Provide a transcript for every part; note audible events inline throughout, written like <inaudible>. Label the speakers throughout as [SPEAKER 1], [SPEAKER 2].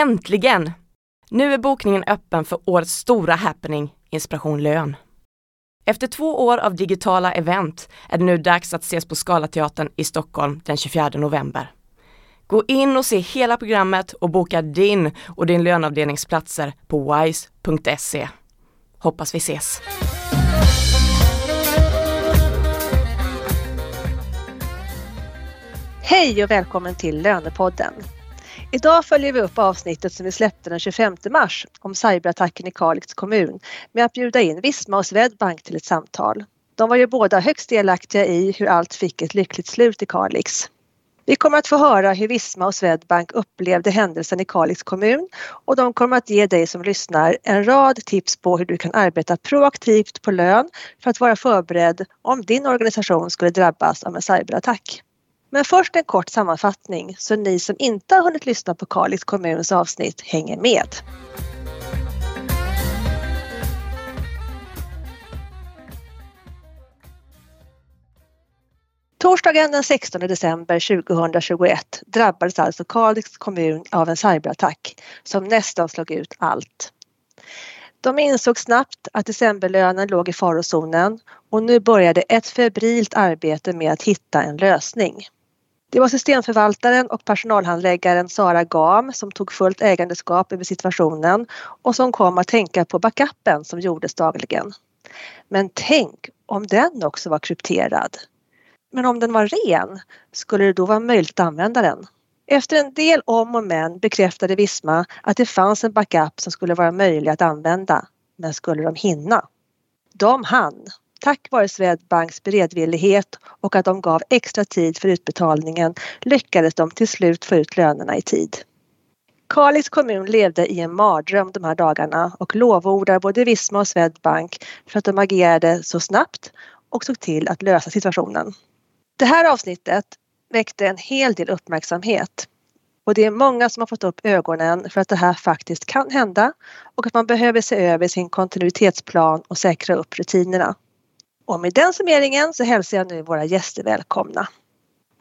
[SPEAKER 1] Äntligen! Nu är bokningen öppen för årets stora happening, Inspiration Lön. Efter två år av digitala event är det nu dags att ses på Scalateatern i Stockholm den 24 november. Gå in och se hela programmet och boka din och din löneavdelningsplatser på wise.se. Hoppas vi ses!
[SPEAKER 2] Hej och välkommen till Lönepodden. Idag följer vi upp avsnittet som vi släppte den 25 mars om cyberattacken i Kalix kommun med att bjuda in Visma och Swedbank till ett samtal. De var ju båda högst delaktiga i hur allt fick ett lyckligt slut i Kalix. Vi kommer att få höra hur Visma och Swedbank upplevde händelsen i Kalix kommun och de kommer att ge dig som lyssnar en rad tips på hur du kan arbeta proaktivt på lön för att vara förberedd om din organisation skulle drabbas av en cyberattack. Men först en kort sammanfattning så ni som inte har hunnit lyssna på Kalix kommuns avsnitt hänger med. Torsdagen den 16 december 2021 drabbades alltså Kalix kommun av en cyberattack som nästan slog ut allt. De insåg snabbt att decemberlönen låg i farozonen och nu började ett febrilt arbete med att hitta en lösning. Det var systemförvaltaren och personalhandläggaren Sara Gam som tog fullt ägandeskap över situationen och som kom att tänka på backupen som gjordes dagligen. Men tänk om den också var krypterad? Men om den var ren, skulle det då vara möjligt att använda den? Efter en del om och men bekräftade Visma att det fanns en backup som skulle vara möjlig att använda. Men skulle de hinna? De hann Tack vare Swedbanks beredvillighet och att de gav extra tid för utbetalningen lyckades de till slut få ut lönerna i tid. Kalix kommun levde i en mardröm de här dagarna och lovordar både Visma och Swedbank för att de agerade så snabbt och såg till att lösa situationen. Det här avsnittet väckte en hel del uppmärksamhet och det är många som har fått upp ögonen för att det här faktiskt kan hända och att man behöver se över sin kontinuitetsplan och säkra upp rutinerna. Och med den summeringen så hälsar jag nu våra gäster välkomna.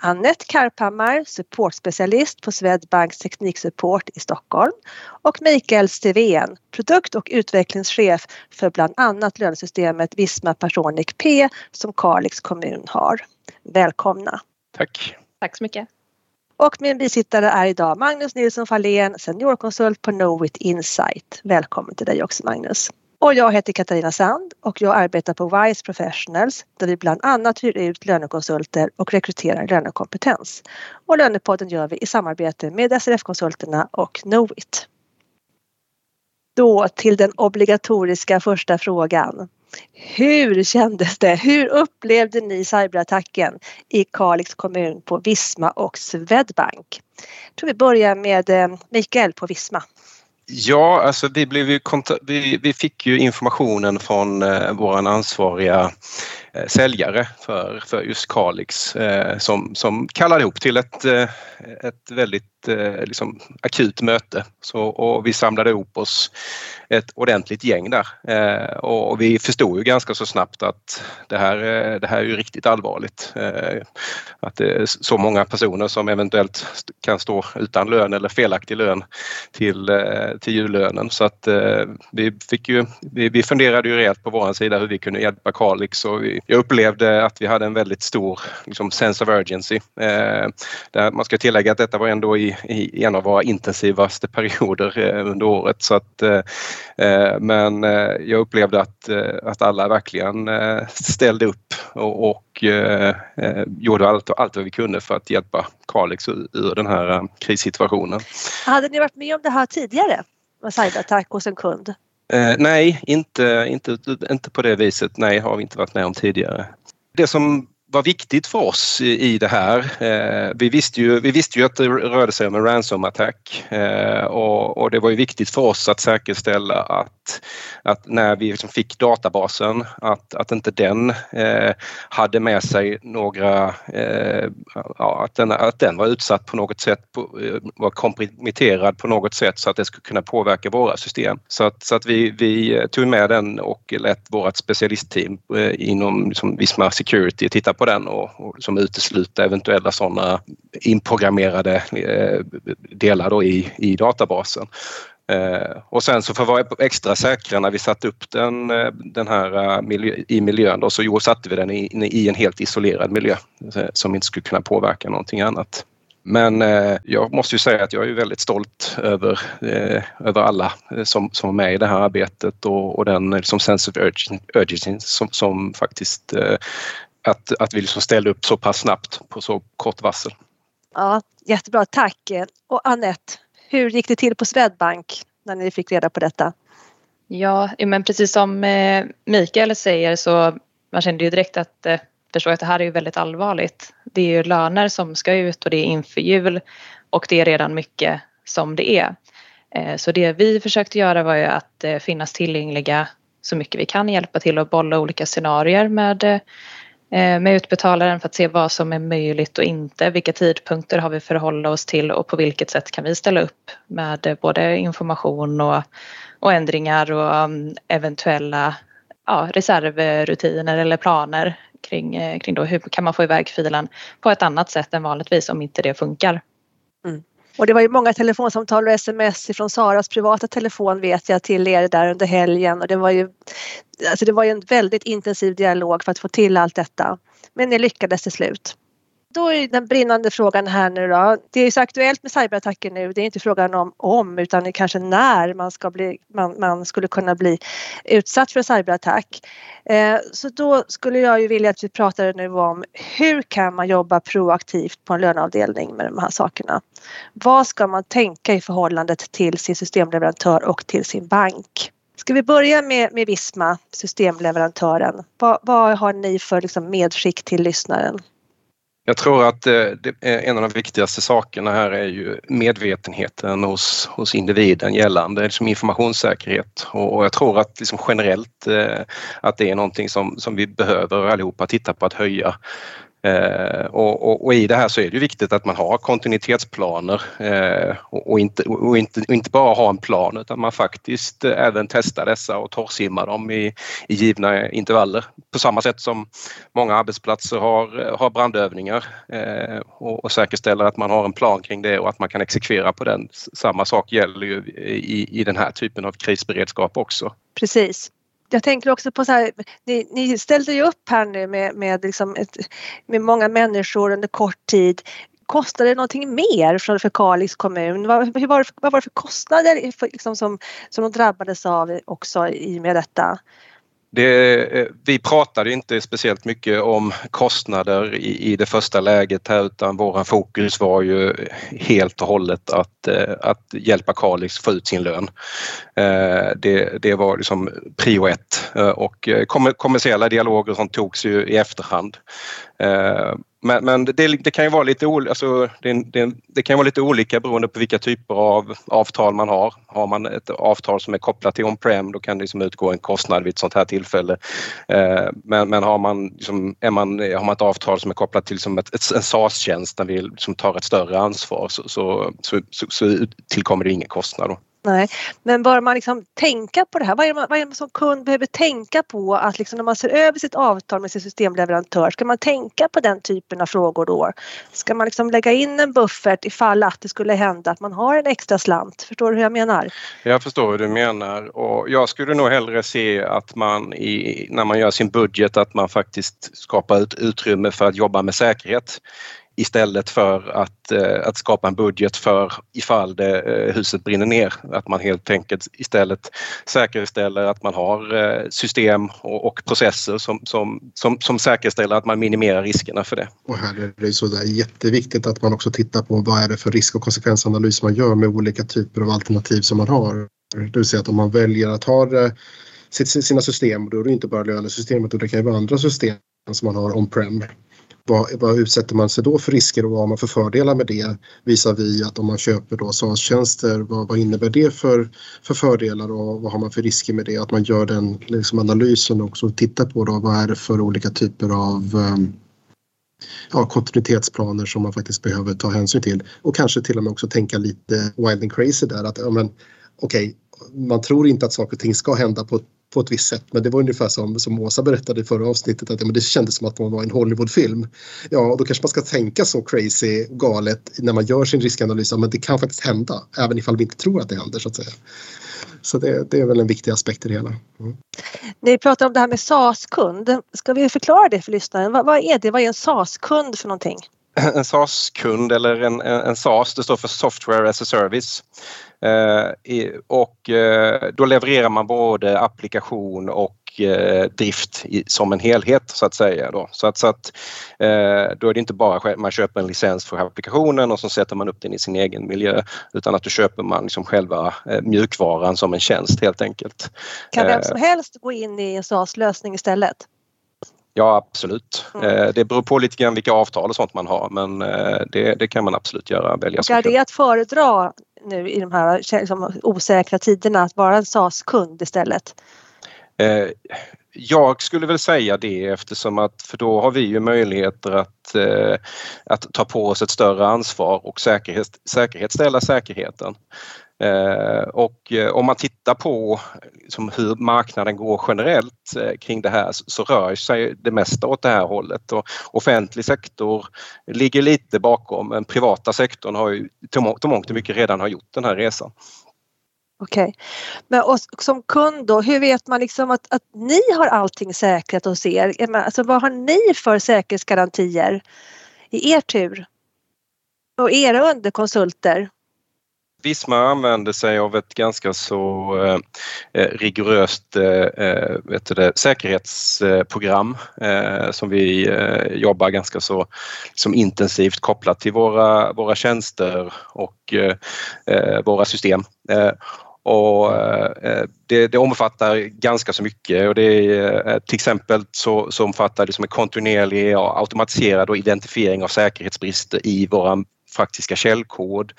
[SPEAKER 2] Annette Karphammar, supportspecialist på Swedbanks tekniksupport i Stockholm och Mikael Stevén, produkt och utvecklingschef för bland annat lönesystemet Visma Personic P som Kalix kommun har. Välkomna!
[SPEAKER 3] Tack!
[SPEAKER 4] Tack så mycket!
[SPEAKER 2] Och min bisittare är idag Magnus Nilsson Fahlén, seniorkonsult på Knowit Insight. Välkommen till dig också Magnus! Och jag heter Katarina Sand och jag arbetar på Wise Professionals där vi bland annat hyr ut lönekonsulter och rekryterar lönekompetens. Och Lönepodden gör vi i samarbete med SRF-konsulterna och Knowit. Då till den obligatoriska första frågan. Hur kändes det? Hur upplevde ni cyberattacken i Kalix kommun på Visma och Swedbank? Jag tror vi börjar med eh, Mikael på Visma.
[SPEAKER 3] Ja, alltså vi, blev ju vi, vi fick ju informationen från eh, vår ansvariga Eh, säljare för, för just Kalix eh, som, som kallade ihop till ett, eh, ett väldigt eh, liksom, akut möte. Så, och vi samlade ihop oss ett ordentligt gäng där eh, och vi förstod ju ganska så snabbt att det här, eh, det här är ju riktigt allvarligt. Att det är så många personer som eventuellt kan stå utan lön eller felaktig lön till, till jullönen så att vi fick ju, vi, vi funderade ju rejält på våran sida hur vi kunde hjälpa Kalix och vi, jag upplevde att vi hade en väldigt stor liksom, sense of urgency. Eh, där man ska tillägga att detta var ändå i, i en av våra intensivaste perioder eh, under året så att eh, men jag upplevde att, att alla verkligen ställde upp och, och gjorde allt, allt vad vi kunde för att hjälpa Kalix ur, ur den här krissituationen.
[SPEAKER 2] Hade ni varit med om det här tidigare? Med cyberattack hos en kund?
[SPEAKER 3] Eh, nej, inte, inte, inte på det viset. Nej, har vi inte varit med om tidigare. Det som var viktigt för oss i, i det här. Eh, vi, visste ju, vi visste ju att det rörde sig om en ransom-attack eh, och, och, det var ju viktigt för oss att säkerställa att, att när vi liksom fick databasen att, att inte den eh, hade med sig några, eh, ja, att, den, att den var utsatt på något sätt, på, eh, var komprometterad på något sätt så att det skulle kunna påverka våra system. Så att, så att vi, vi tog med den och lät vårt specialistteam eh, inom liksom Visma Security titta på den och, och som utesluta eventuella sådana inprogrammerade eh, delar då i, i databasen. Eh, och sen så för att vara extra säkra när vi satte upp den, eh, den här eh, miljö, i miljön då, så jo, satte vi den i, i en helt isolerad miljö eh, som inte skulle kunna påverka någonting annat. Men eh, jag måste ju säga att jag är väldigt stolt över, eh, över alla som, som är med i det här arbetet och, och den liksom sense of urgency som, som faktiskt eh, att, att vi liksom ställde upp så pass snabbt på så kort varsel.
[SPEAKER 2] Ja, jättebra, tack. Och Annette, hur gick det till på Swedbank när ni fick reda på detta?
[SPEAKER 4] Ja, men precis som eh, Mikael säger så man kände ju direkt att eh, förstå att det här är ju väldigt allvarligt. Det är ju löner som ska ut och det är inför jul och det är redan mycket som det är. Eh, så det vi försökte göra var ju att finnas tillgängliga så mycket vi kan, hjälpa till att bolla olika scenarier med Eh, med utbetalaren för att se vad som är möjligt och inte. Vilka tidpunkter har vi förhålla oss till och på vilket sätt kan vi ställa upp med eh, både information och, och ändringar och mm, eventuella ja, reservrutiner eller planer kring, eh, kring då hur kan man få iväg filen på ett annat sätt än vanligtvis om inte det funkar.
[SPEAKER 2] Och det var ju många telefonsamtal och sms från Saras privata telefon vet jag till er där under helgen och det var ju alltså det var ju en väldigt intensiv dialog för att få till allt detta. Men ni lyckades till slut. Då är den brinnande frågan här nu då. Det är så aktuellt med cyberattacker nu. Det är inte frågan om om utan kanske när man, ska bli, man, man skulle kunna bli utsatt för en cyberattack. Eh, så då skulle jag ju vilja att vi pratade nu om hur kan man jobba proaktivt på en löneavdelning med de här sakerna? Vad ska man tänka i förhållandet till sin systemleverantör och till sin bank? Ska vi börja med, med Visma, systemleverantören? Vad, vad har ni för liksom medskick till lyssnaren?
[SPEAKER 3] Jag tror att eh, en av de viktigaste sakerna här är ju medvetenheten hos, hos individen gällande liksom informationssäkerhet. Och, jag tror att liksom generellt eh, att det är någonting som, som vi behöver allihopa titta på att höja. Eh, och, och, och, i det här så är det viktigt att man har kontinuitetsplaner eh, och, och, inte, och, inte, och inte bara ha en plan utan man faktiskt eh, även testar dessa och torrsimmar dem i, i givna intervaller. På samma sätt som många arbetsplatser har, har brandövningar eh, och, och säkerställer att man har en plan kring det och att man kan exekvera på den. Samma sak gäller ju i, i den här typen av krisberedskap också.
[SPEAKER 2] Precis jag tänker också på så här, ni, ni ställde ju upp här nu med, med, liksom ett, med många människor under kort tid. Kostade det någonting mer för, för Kalix kommun? Vad, hur var, det, vad var det för kostnader för, liksom, som, som de drabbades av också i och med detta?
[SPEAKER 3] Det, eh, vi pratade inte speciellt mycket om kostnader i, i det första läget här utan våran fokus var ju helt och hållet att, eh, att hjälpa Kalix få ut sin lön. Eh, det, det var liksom prio ett och kommersiella dialoger som togs ju i efterhand. Men, men det, det, kan ju vara lite alltså, det, det, det, kan vara lite olika beroende på vilka typer av avtal man har. Har man ett avtal som är kopplat till on-prem då kan det liksom utgå en kostnad vid ett sånt här tillfälle. Eh, men, men har, man, liksom, är man, har man ett avtal som är kopplat till liksom ett, ett, en SAS-tjänst där vi liksom tar ett större ansvar så, så, så, så, så tillkommer det ingen kostnad. Då.
[SPEAKER 2] Nej, men bör man liksom tänka på det här? Vad är, det man, vad är det som kund behöver tänka på att liksom när man ser över sitt avtal med sin systemleverantör, ska man tänka på den typen av frågor då? Ska man liksom lägga in en buffert ifall att det skulle hända att man har en extra slant? Förstår du hur jag menar?
[SPEAKER 3] Jag förstår hur du menar och jag skulle nog hellre se att man i, när man gör sin budget att man faktiskt skapar ett utrymme för att jobba med säkerhet istället för att, eh, att skapa en budget för ifall det, eh, huset brinner ner. Att man helt enkelt istället säkerställer att man har eh, system och, och processer som, som, som, som säkerställer att man minimerar riskerna för det.
[SPEAKER 5] Och här är det så där jätteviktigt att man också tittar på vad är det för risk och konsekvensanalys man gör med olika typer av alternativ som man har. Det vill säga att om man väljer att ha eh, sina system, då är det inte bara lönesystemet utan det kan ju vara andra system som man har on-prem vad, vad utsätter man sig då för risker och vad har man för fördelar med det visar vi att om man köper då SaaS-tjänster, vad, vad, innebär det för, för fördelar och vad har man för risker med det? Att man gör den liksom analysen också och tittar på då vad är det för olika typer av um, ja, kontinuitetsplaner som man faktiskt behöver ta hänsyn till och kanske till och med också tänka lite wild and crazy där att ja, men okej, okay, man tror inte att saker och ting ska hända på på ett visst sätt. Men det var ungefär som, som Åsa berättade i förra avsnittet att ja, men det kändes som att man var i en Hollywoodfilm. Ja, då kanske man ska tänka så crazy galet när man gör sin riskanalys. Men det kan faktiskt hända, även ifall vi inte tror att det händer så att säga. Så det, det är väl en viktig aspekt i det hela. Mm.
[SPEAKER 2] Ni pratar om det här med SAS-kund. Ska vi förklara det för lyssnaren? Vad, vad är det? Vad är en SAS-kund för någonting?
[SPEAKER 3] En SAS-kund eller en, en SAS, det står för Software as a Service. Eh, och eh, då levererar man både applikation och eh, drift som en helhet så att säga. Då. Så att, så att då är det inte bara man köper en licens för applikationen och så sätter man upp den i sin egen miljö utan att då köper man liksom själva mjukvaran som en tjänst helt enkelt.
[SPEAKER 2] Kan vem som helst gå in i en SAS-lösning istället?
[SPEAKER 3] Ja absolut. Mm. Det beror på lite grann vilka avtal och sånt man har men det, det kan man absolut göra. Välja
[SPEAKER 2] och är det att föredra nu i de här liksom, osäkra tiderna att vara en SAS-kund istället?
[SPEAKER 3] Eh, jag skulle väl säga det eftersom att för då har vi ju möjligheter att, eh, att ta på oss ett större ansvar och säkerhet, säkerhetsställa säkerheten. Eh, och eh, om man tittar på liksom hur marknaden går generellt eh, kring det här så rör sig det mesta åt det här hållet. Och offentlig sektor ligger lite bakom men privata sektorn har ju till mångt och mycket redan har gjort den här resan.
[SPEAKER 2] Okej. Okay. Men och som kund då, hur vet man liksom att, att ni har allting säkrat hos er? Alltså, vad har ni för säkerhetsgarantier i er tur? Och era underkonsulter?
[SPEAKER 3] Visma använder sig av ett ganska så eh, eh rigoröst eh, eh vet det, säkerhetsprogram eh, som vi eh, jobbar ganska så liksom intensivt kopplat till våra, våra tjänster och eh, våra system. Och det, det, omfattar ganska så mycket och det är till exempel så, så omfattar det som en kontinuerlig och automatiserad identifiering av säkerhetsbrister i våra faktiska källkod.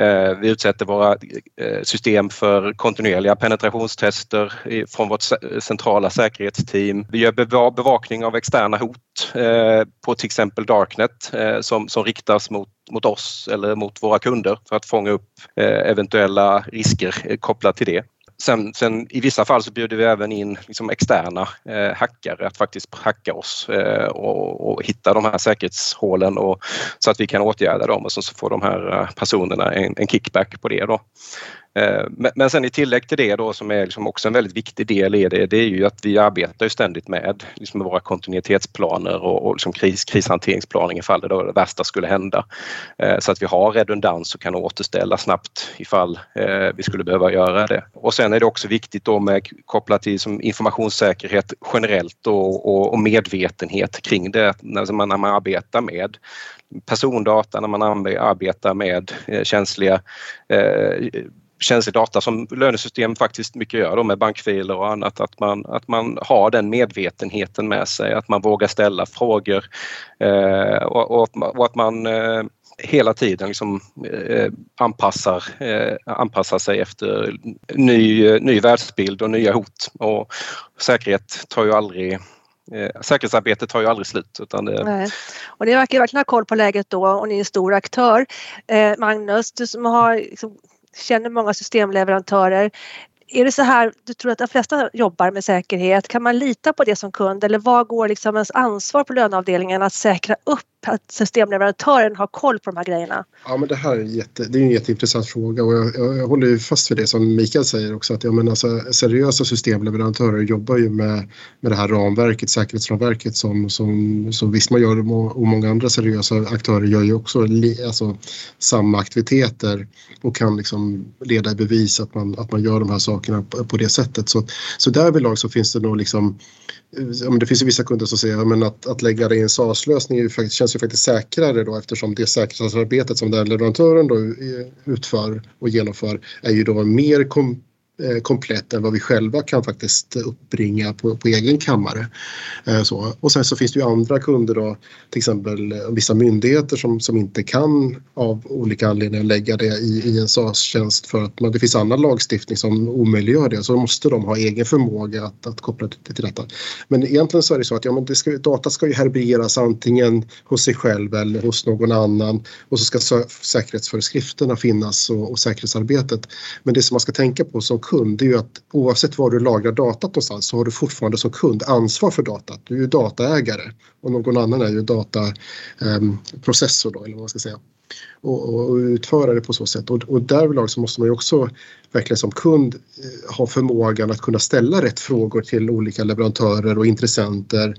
[SPEAKER 3] Eh, vi utsätter våra eh, system för kontinuerliga penetrationstester från vårt centrala säkerhetsteam. Vi gör bevakning av externa hot eh, på till exempel Darknet som, som riktas mot, mot oss eller mot våra kunder för att fånga upp eventuella risker kopplat till det. Sen, sen, i vissa fall så bjuder vi även in liksom externa eh, hackare att faktiskt hacka oss eh, och, och, hitta de här säkerhetshålen och, så att vi kan åtgärda dem och så, så får de här eh, personerna en, en kickback på det. Då. Eh, men sen i tillägg till det då som är liksom också en väldigt viktig del i det, det är ju att vi arbetar ständigt med, liksom våra kontinuitetsplaner och, och liksom kris, krishanteringsplaner ifall det, då det värsta skulle hända. Eh, så att vi har redundans och kan återställa snabbt ifall eh, vi skulle behöva göra det. Och sen är det också viktigt då med kopplat till som informationssäkerhet generellt och, och, och medvetenhet kring det när man, när man arbetar med persondata, när man arbetar med känsliga känslig data som lönesystem faktiskt mycket gör då med bankfiler och annat. Att man, att man har den medvetenheten med sig, att man vågar ställa frågor eh, och, och, och, att man eh, hela tiden liksom, eh, anpassar, eh, anpassar sig efter ny, ny världsbild och nya hot. Och säkerhet tar ju aldrig Eh, säkerhetsarbetet tar ju aldrig slut. Utan det...
[SPEAKER 2] Nej. Och ni verkar verkligen ha koll på läget då och ni är en stor aktör. Eh, Magnus, du som har liksom känner många systemleverantörer. Är det så här, du tror att de flesta jobbar med säkerhet? Kan man lita på det som kund eller vad går liksom ens ansvar på löneavdelningen att säkra upp att systemleverantören har koll på de här grejerna?
[SPEAKER 5] Ja, men det här är, jätte, det är en jätteintressant fråga och jag, jag, jag håller fast vid det som Mikael säger också att ja, men alltså, seriösa systemleverantörer jobbar ju med, med det här ramverket, säkerhetsramverket som, som, som Visma gör och många andra seriösa aktörer gör ju också alltså, samma aktiviteter och kan liksom leda i bevis att man, att man gör de här sakerna på, på det sättet. Så, så därvidlag så finns det nog liksom eh, det finns ju vissa kunder som säger att, att lägga det i en SAS-lösning känns ju faktiskt säkrare då eftersom det säkerhetsarbetet som den leverantören då eh, utför och genomför är ju då mer kom, Eh, komplett än vad vi själva kan faktiskt uppbringa på, på egen kammare. Eh, så. Och sen så finns det ju andra kunder då, till exempel eh, vissa myndigheter som, som inte kan av olika anledningar lägga det i, i en SAS-tjänst för att men det finns annan lagstiftning som omöjliggör det. Så måste de ha egen förmåga att, att koppla det till detta. Men egentligen så är det så att ja, men det ska, data ska ju herberas antingen hos sig själv eller hos någon annan och så ska säkerhetsföreskrifterna finnas och, och säkerhetsarbetet. Men det som man ska tänka på som kund det är ju att oavsett var du lagrar datat någonstans så har du fortfarande som kund ansvar för datat. Du är ju dataägare och någon annan är ju dataprocessor ehm, då eller vad man ska säga. Och, och, och utföra det på så sätt. Och, och därvidlag så måste man ju också verkligen som kund eh, ha förmågan att kunna ställa rätt frågor till olika leverantörer och intressenter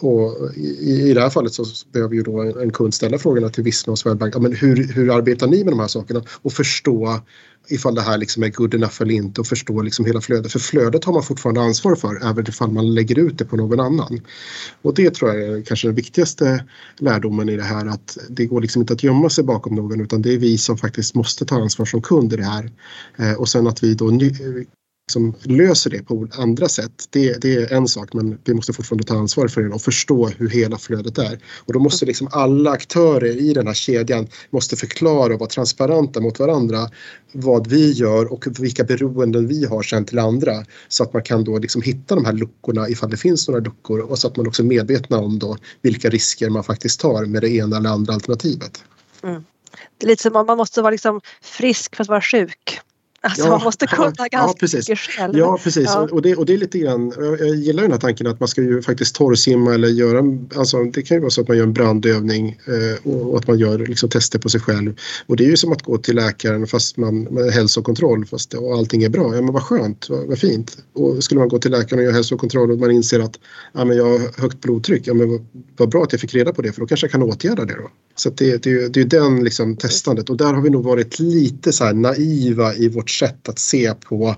[SPEAKER 5] och i, i det här fallet så behöver ju då en, en kund ställa frågorna till Visma och Swedbank. Ja, men hur, hur arbetar ni med de här sakerna? Och förstå ifall det här liksom är good enough eller inte och förstå liksom hela flödet. För flödet har man fortfarande ansvar för även ifall man lägger ut det på någon annan. Och det tror jag är kanske den viktigaste lärdomen i det här att det går liksom inte att gömma sig bakom någon utan det är vi som faktiskt måste ta ansvar som kund i det här. Eh, och sen att vi då som löser det på andra sätt, det, det, är en sak men vi måste fortfarande ta ansvar för det och förstå hur hela flödet är. Och då måste liksom alla aktörer i den här kedjan måste förklara och vara transparenta mot varandra vad vi gör och vilka beroenden vi har sen till andra så att man kan då liksom hitta de här luckorna ifall det finns några luckor och så att man också är medvetna om då vilka risker man faktiskt tar med det ena eller andra alternativet.
[SPEAKER 2] Mm. Det är lite som att man måste vara liksom frisk för att vara sjuk. Alltså ja, man måste kunna ja, ganska ja,
[SPEAKER 5] precis.
[SPEAKER 2] mycket själv.
[SPEAKER 5] Ja precis ja. Och, det, och det är lite grann, jag gillar den här tanken att man ska ju faktiskt torrsimma eller göra, alltså det kan ju vara så att man gör en brandövning eh, och, och, att man gör liksom tester på sig själv. Och det är ju som att gå till läkaren fast man med hälsokontroll fast och allting är bra. Ja men vad skönt, vad, vad fint. Och skulle man gå till läkaren och göra hälsokontroll och man inser att ja, men jag har högt blodtryck, ja men vad, vad bra att jag fick reda på det för då kanske jag kan åtgärda det då. Så det, det, det är ju den liksom testandet och där har vi nog varit lite så naiva i vårt sätt att se på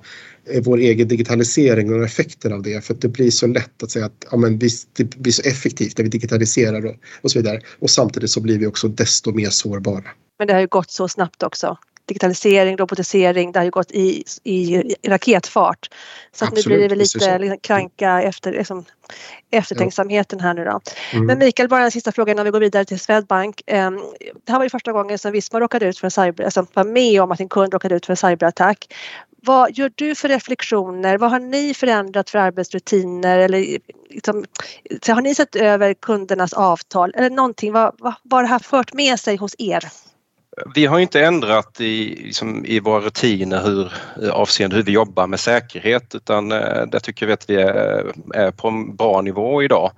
[SPEAKER 5] eh, vår egen digitalisering och effekter av det. För att det blir så lätt att säga att ja, men det blir så effektivt när vi digitaliserar och, och så vidare. Och samtidigt så blir vi också desto mer sårbara.
[SPEAKER 2] Men det har ju gått så snabbt också digitalisering, robotisering, det har ju gått i, i raketfart. Så att nu blir det väl lite liksom, kranka efter, liksom, eftertänksamheten här nu då. Mm. Men Mikael, bara en sista fråga innan vi går vidare till Swedbank. Ehm, det här var ju första gången som Visma råkade ut för en cyber, alltså var med om att en kund råkade ut för en cyberattack. Vad gör du för reflektioner? Vad har ni förändrat för arbetsrutiner? Eller liksom, har ni sett över kundernas avtal? Eller någonting, vad, vad, vad har det här fört med sig hos er?
[SPEAKER 3] Vi har inte ändrat i, liksom, i våra rutiner hur, eh, avseende hur vi jobbar med säkerhet utan eh, där tycker vi att vi är, är på en bra nivå idag.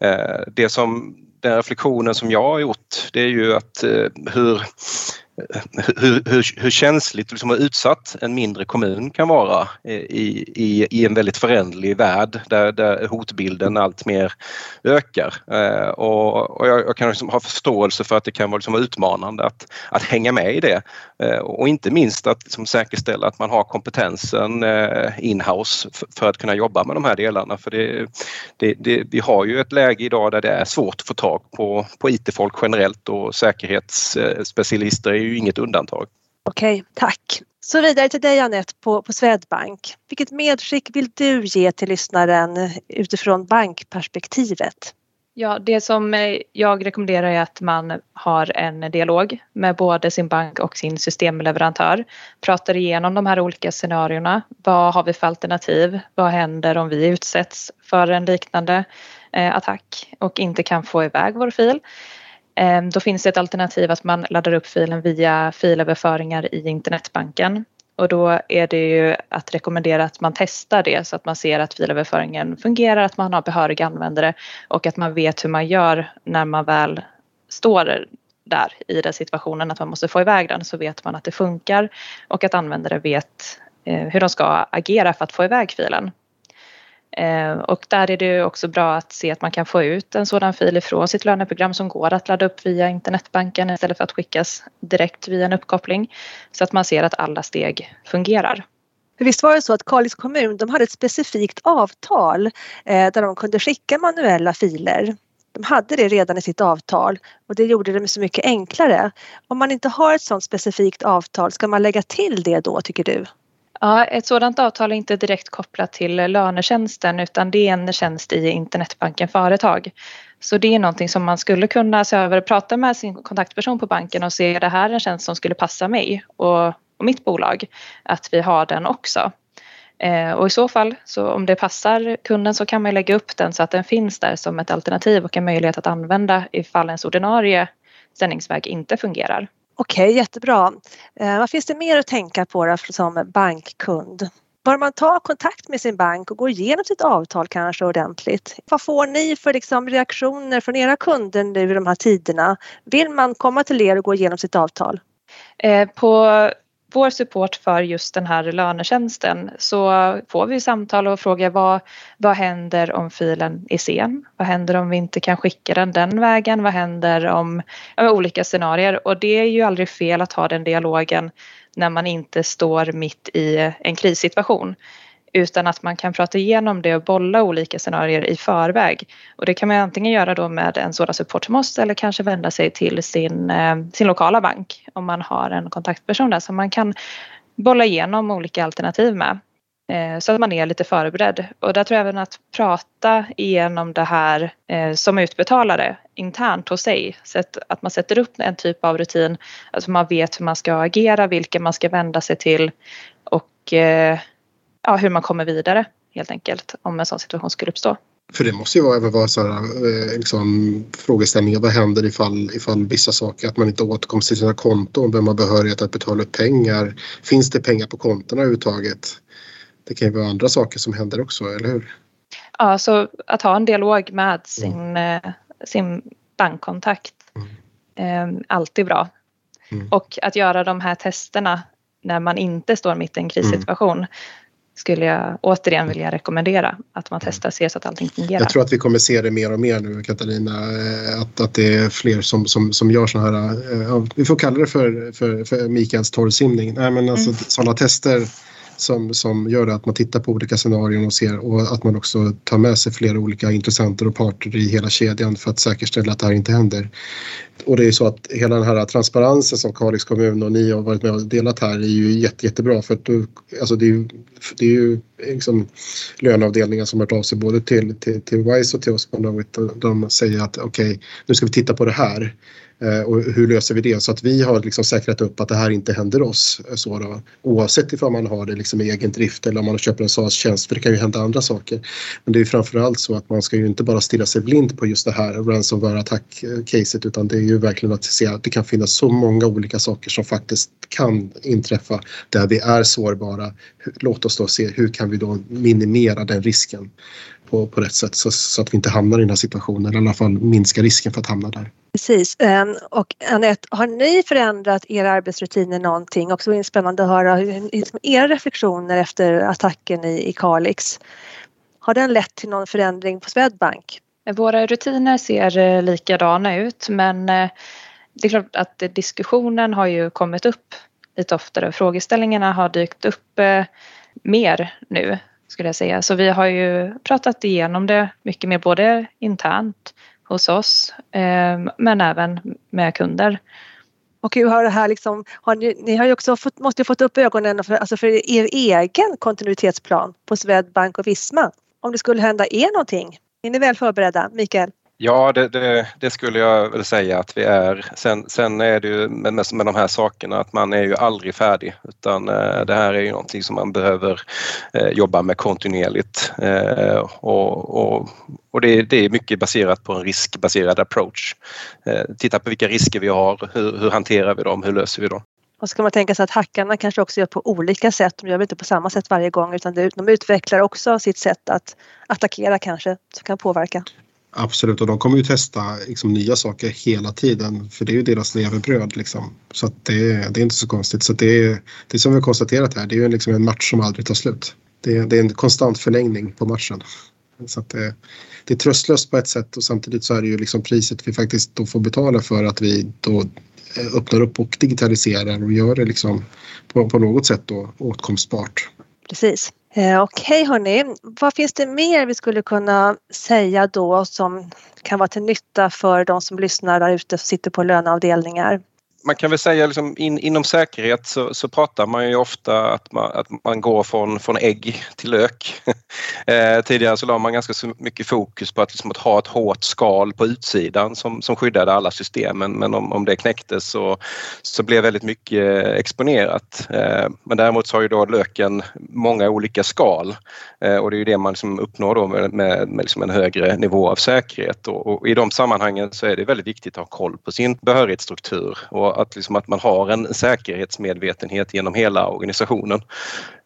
[SPEAKER 3] Eh, det som, den reflektionen som jag har gjort det är ju att eh, hur hur, hur, hur känsligt liksom, och utsatt en mindre kommun kan vara i, i, i en väldigt föränderlig värld där, där hotbilden allt mer ökar. Eh, och, och jag, jag, kan liksom ha förståelse för att det kan vara liksom utmanande att, att hänga med i det eh, och inte minst att liksom, säkerställa att man har kompetensen eh, inhouse för, för, att kunna jobba med de här delarna. För det, det, det, vi har ju ett läge idag där det är svårt att få tag på, på IT-folk generellt och säkerhetsspecialister eh, är ju inget undantag.
[SPEAKER 2] Okej, tack. Så vidare till dig Anette på, på Swedbank. Vilket medskick vill du ge till lyssnaren utifrån bankperspektivet?
[SPEAKER 4] Ja, det som jag rekommenderar är att man har en dialog med både sin bank och sin systemleverantör. Pratar igenom de här olika scenarierna. Vad har vi för alternativ? Vad händer om vi utsätts för en liknande eh, attack och inte kan få iväg vår fil? Ehm, då finns det ett alternativ att man laddar upp filen via filöverföringar i internetbanken. Och då är det ju att rekommendera att man testar det så att man ser att filöverföringen fungerar, att man har behöriga användare och att man vet hur man gör när man väl står där i den situationen att man måste få iväg den så vet man att det funkar och att användare vet eh, hur de ska agera för att få iväg filen. Eh, och där är det också bra att se att man kan få ut en sådan fil ifrån sitt löneprogram som går att ladda upp via internetbanken istället för att skickas direkt via en uppkoppling. Så att man ser att alla steg fungerar.
[SPEAKER 2] Visst var det så att Kalix kommun de hade ett specifikt avtal eh, där de kunde skicka manuella filer. De hade det redan i sitt avtal och det gjorde det så mycket enklare. Om man inte har ett sådant specifikt avtal, ska man lägga till det då tycker du?
[SPEAKER 4] Ja, ett sådant avtal är inte direkt kopplat till lönetjänsten utan det är en tjänst i internetbanken företag. Så det är någonting som man skulle kunna se över, och prata med sin kontaktperson på banken och se är det här en tjänst som skulle passa mig och, och mitt bolag, att vi har den också. Eh, och i så fall, så om det passar kunden så kan man lägga upp den så att den finns där som ett alternativ och en möjlighet att använda ifall ens ordinarie sändningsväg inte fungerar.
[SPEAKER 2] Okej, okay, jättebra. Eh, vad finns det mer att tänka på då som bankkund? bör man ta kontakt med sin bank och gå igenom sitt avtal kanske ordentligt? Vad får ni för liksom reaktioner från era kunder nu i de här tiderna? Vill man komma till er och gå igenom sitt avtal?
[SPEAKER 4] Eh, på vår support för just den här lönetjänsten så får vi samtal och frågar vad, vad händer om filen är sen? Vad händer om vi inte kan skicka den den vägen? Vad händer om ja, olika scenarier? Och det är ju aldrig fel att ha den dialogen när man inte står mitt i en krissituation utan att man kan prata igenom det och bolla olika scenarier i förväg. Och det kan man antingen göra då med en sådan support som oss eller kanske vända sig till sin, eh, sin lokala bank om man har en kontaktperson där som man kan bolla igenom olika alternativ med. Eh, så att man är lite förberedd. Och där tror jag även att prata igenom det här eh, som utbetalare internt hos sig. Så att man sätter upp en typ av rutin, alltså man vet hur man ska agera, vilka man ska vända sig till och ja, hur man kommer vidare helt enkelt om en sån situation skulle uppstå.
[SPEAKER 5] För det måste ju vara, även vara sådana eh, liksom, frågeställningar. Vad händer ifall, ifall vissa saker, att man inte återkommer till sina konton? Vem har behörighet att betala ut pengar? Finns det pengar på kontona överhuvudtaget? Det kan ju vara andra saker som händer också, eller hur?
[SPEAKER 4] Ja, så att ha en dialog med sin, mm. sin bankkontakt. Mm. Eh, alltid bra. Mm. Och att göra de här testerna när man inte står mitt i en krissituation mm. Skulle jag återigen vilja rekommendera att man testar och ser så att allting fungerar.
[SPEAKER 5] Jag tror att vi kommer se det mer och mer nu Katarina, eh, att, att det är fler som, som, som gör sådana här, eh, vi får kalla det för, för, för Mikaels torrsimning, Nej, men alltså, mm. sådana tester som, som gör att man tittar på olika scenarion och ser och att man också tar med sig flera olika intressenter och parter i hela kedjan för att säkerställa att det här inte händer. Och det är så att hela den här transparensen som Kalix kommun och ni har varit med och delat här är ju jätte, jättebra för att du, alltså det är ju, det är ju liksom löneavdelningar som har hört av sig både till, till, till WISE och till oss. De säger att okej, okay, nu ska vi titta på det här. Eh, och hur löser vi det? Så att vi har liksom säkrat upp att det här inte händer oss. Eh, så då. Oavsett ifall man har det liksom i egen drift eller om man köper en SaaS-tjänst. För det kan ju hända andra saker. Men det är framförallt så att man ska ju inte bara stirra sig blind på just det här ransomware-attack-caset utan det är ju verkligen att se att det kan finnas så många olika saker som faktiskt kan inträffa där vi är sårbara. Låt oss då se hur kan vi då minimera den risken på, på rätt sätt så, så, att vi inte hamnar i den här situationen eller i alla fall minska risken för att hamna där.
[SPEAKER 2] Precis. Ehm, och Anette, har ni förändrat era arbetsrutiner någonting? Också är spännande att höra liksom era reflektioner efter attacken i, i Kalix. Har den lett till någon förändring på Swedbank?
[SPEAKER 4] Våra rutiner ser eh, likadana ut men eh, det är klart att diskussionen har ju kommit upp lite oftare. Frågeställningarna har dykt upp eh, mer nu skulle jag säga. Så vi har ju pratat igenom det mycket mer både internt hos oss eh, men även med kunder.
[SPEAKER 2] Och hur har det här liksom, har ni, ni har ju också fått, måste ju fått upp ögonen för, alltså för er egen kontinuitetsplan på Swedbank och Visma. Om det skulle hända er någonting, är ni väl förberedda? Mikael?
[SPEAKER 3] Ja, det, det, det, skulle jag väl säga att vi är. Sen, sen är det ju med, med de här sakerna att man är ju aldrig färdig utan eh, det här är ju någonting som man behöver eh, jobba med kontinuerligt eh, och, och, och det, det, är mycket baserat på en riskbaserad approach. Eh, titta på vilka risker vi har, hur, hur hanterar vi dem, hur löser vi dem?
[SPEAKER 2] Och så kan man tänka sig att hackarna kanske också gör på olika sätt. De gör inte på samma sätt varje gång utan de utvecklar också sitt sätt att attackera kanske som kan påverka.
[SPEAKER 5] Absolut, och de kommer ju testa liksom, nya saker hela tiden för det är ju deras levebröd. Liksom. Så att det, det är inte så konstigt. Så det är, det är som vi har konstaterat här, det är ju liksom en match som aldrig tar slut. Det, det är en konstant förlängning på matchen. Så att det, det är tröstlöst på ett sätt och samtidigt så är det ju liksom priset vi faktiskt då får betala för att vi då eh, öppnar upp och digitaliserar och gör det liksom på, på något sätt då åtkomstbart.
[SPEAKER 2] Precis. Eh, okej okay, hörni, vad finns det mer vi skulle kunna säga då som kan vara till nytta för de som lyssnar där ute som sitter på löneavdelningar?
[SPEAKER 3] Man kan väl säga liksom in, inom säkerhet så, så, pratar man ju ofta att man, att man går från, från ägg till lök. <laughs> eh, tidigare så la man ganska så mycket fokus på att, liksom, att ha ett hårt skal på utsidan som, som skyddade alla systemen men om, om det knäcktes så, så blev väldigt mycket exponerat. Eh, men däremot så har ju då löken många olika skal eh, och det är ju det man liksom uppnår då med, med, med liksom en högre nivå av säkerhet och, och, i de sammanhangen så är det väldigt viktigt att ha koll på sin behörighetsstruktur och att, liksom att man har en säkerhetsmedvetenhet genom hela organisationen.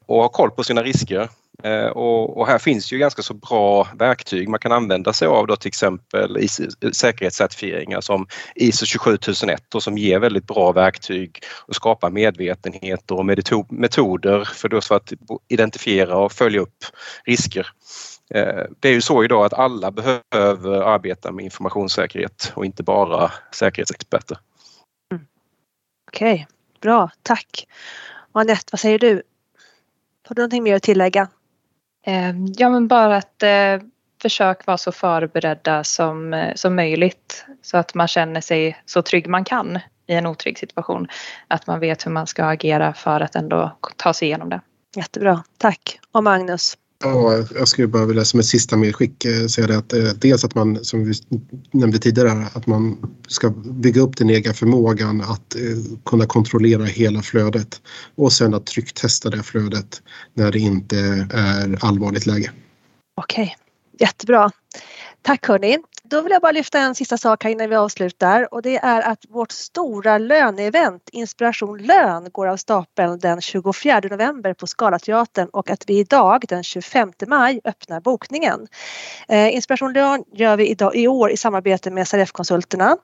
[SPEAKER 3] och har koll på sina risker. Eh, och, och, här finns ju ganska så bra verktyg man kan använda sig av då till exempel säkerhetscertifieringar som ISO 27001 och som ger väldigt bra verktyg och skapar medvetenhet och metoder för, då för att identifiera och följa upp risker. Eh, det är ju så idag att alla behöver arbeta med informationssäkerhet och inte bara säkerhetsexperter.
[SPEAKER 2] Okej, okay, bra, tack. Och Anette, vad säger du? Har du någonting mer att tillägga?
[SPEAKER 4] Ehm, ja men bara att eh, försök vara så förberedda som, eh, som möjligt så att man känner sig så trygg man kan i en otrygg situation. Att man vet hur man ska agera för att ändå ta sig igenom det.
[SPEAKER 2] Jättebra, tack. Och Magnus?
[SPEAKER 5] Ja, jag skulle bara vilja som ett sista medskick eh, säga det att eh, dels att man som vi nämnde tidigare att man ska bygga upp den egna förmågan att eh, kunna kontrollera hela flödet och sen att trycktesta det flödet när det inte är allvarligt läge.
[SPEAKER 2] Okej, jättebra. Tack hörni. Då vill jag bara lyfta en sista sak här innan vi avslutar och det är att vårt stora löneevent Inspiration Lön går av stapeln den 24 november på Scalateatern och att vi idag den 25 maj öppnar bokningen. Eh, Inspiration Lön gör vi idag, i år i samarbete med SRF-konsulterna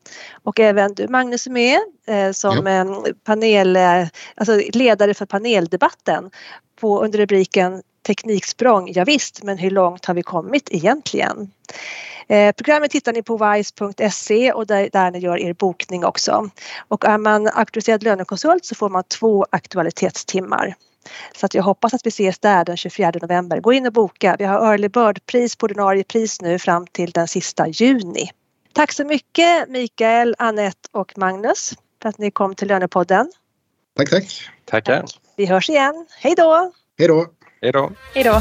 [SPEAKER 2] och även du Magnus är med eh, som ja. panel, eh, alltså ledare för paneldebatten på, under rubriken Tekniksprång, ja, visst, men hur långt har vi kommit egentligen? Eh, programmet hittar ni på wise.se och där, där ni gör er bokning också. Och är man auktoriserad lönekonsult så får man två aktualitetstimmar. Så att jag hoppas att vi ses där den 24 november. Gå in och boka. Vi har early bird-pris på ordinarie pris nu fram till den sista juni. Tack så mycket Mikael, Annette och Magnus för att ni kom till Lönepodden.
[SPEAKER 5] Tack, tack.
[SPEAKER 3] Tackar.
[SPEAKER 2] Vi hörs igen. Hej då!
[SPEAKER 5] Hej då!
[SPEAKER 3] Hej då!
[SPEAKER 4] Hej då!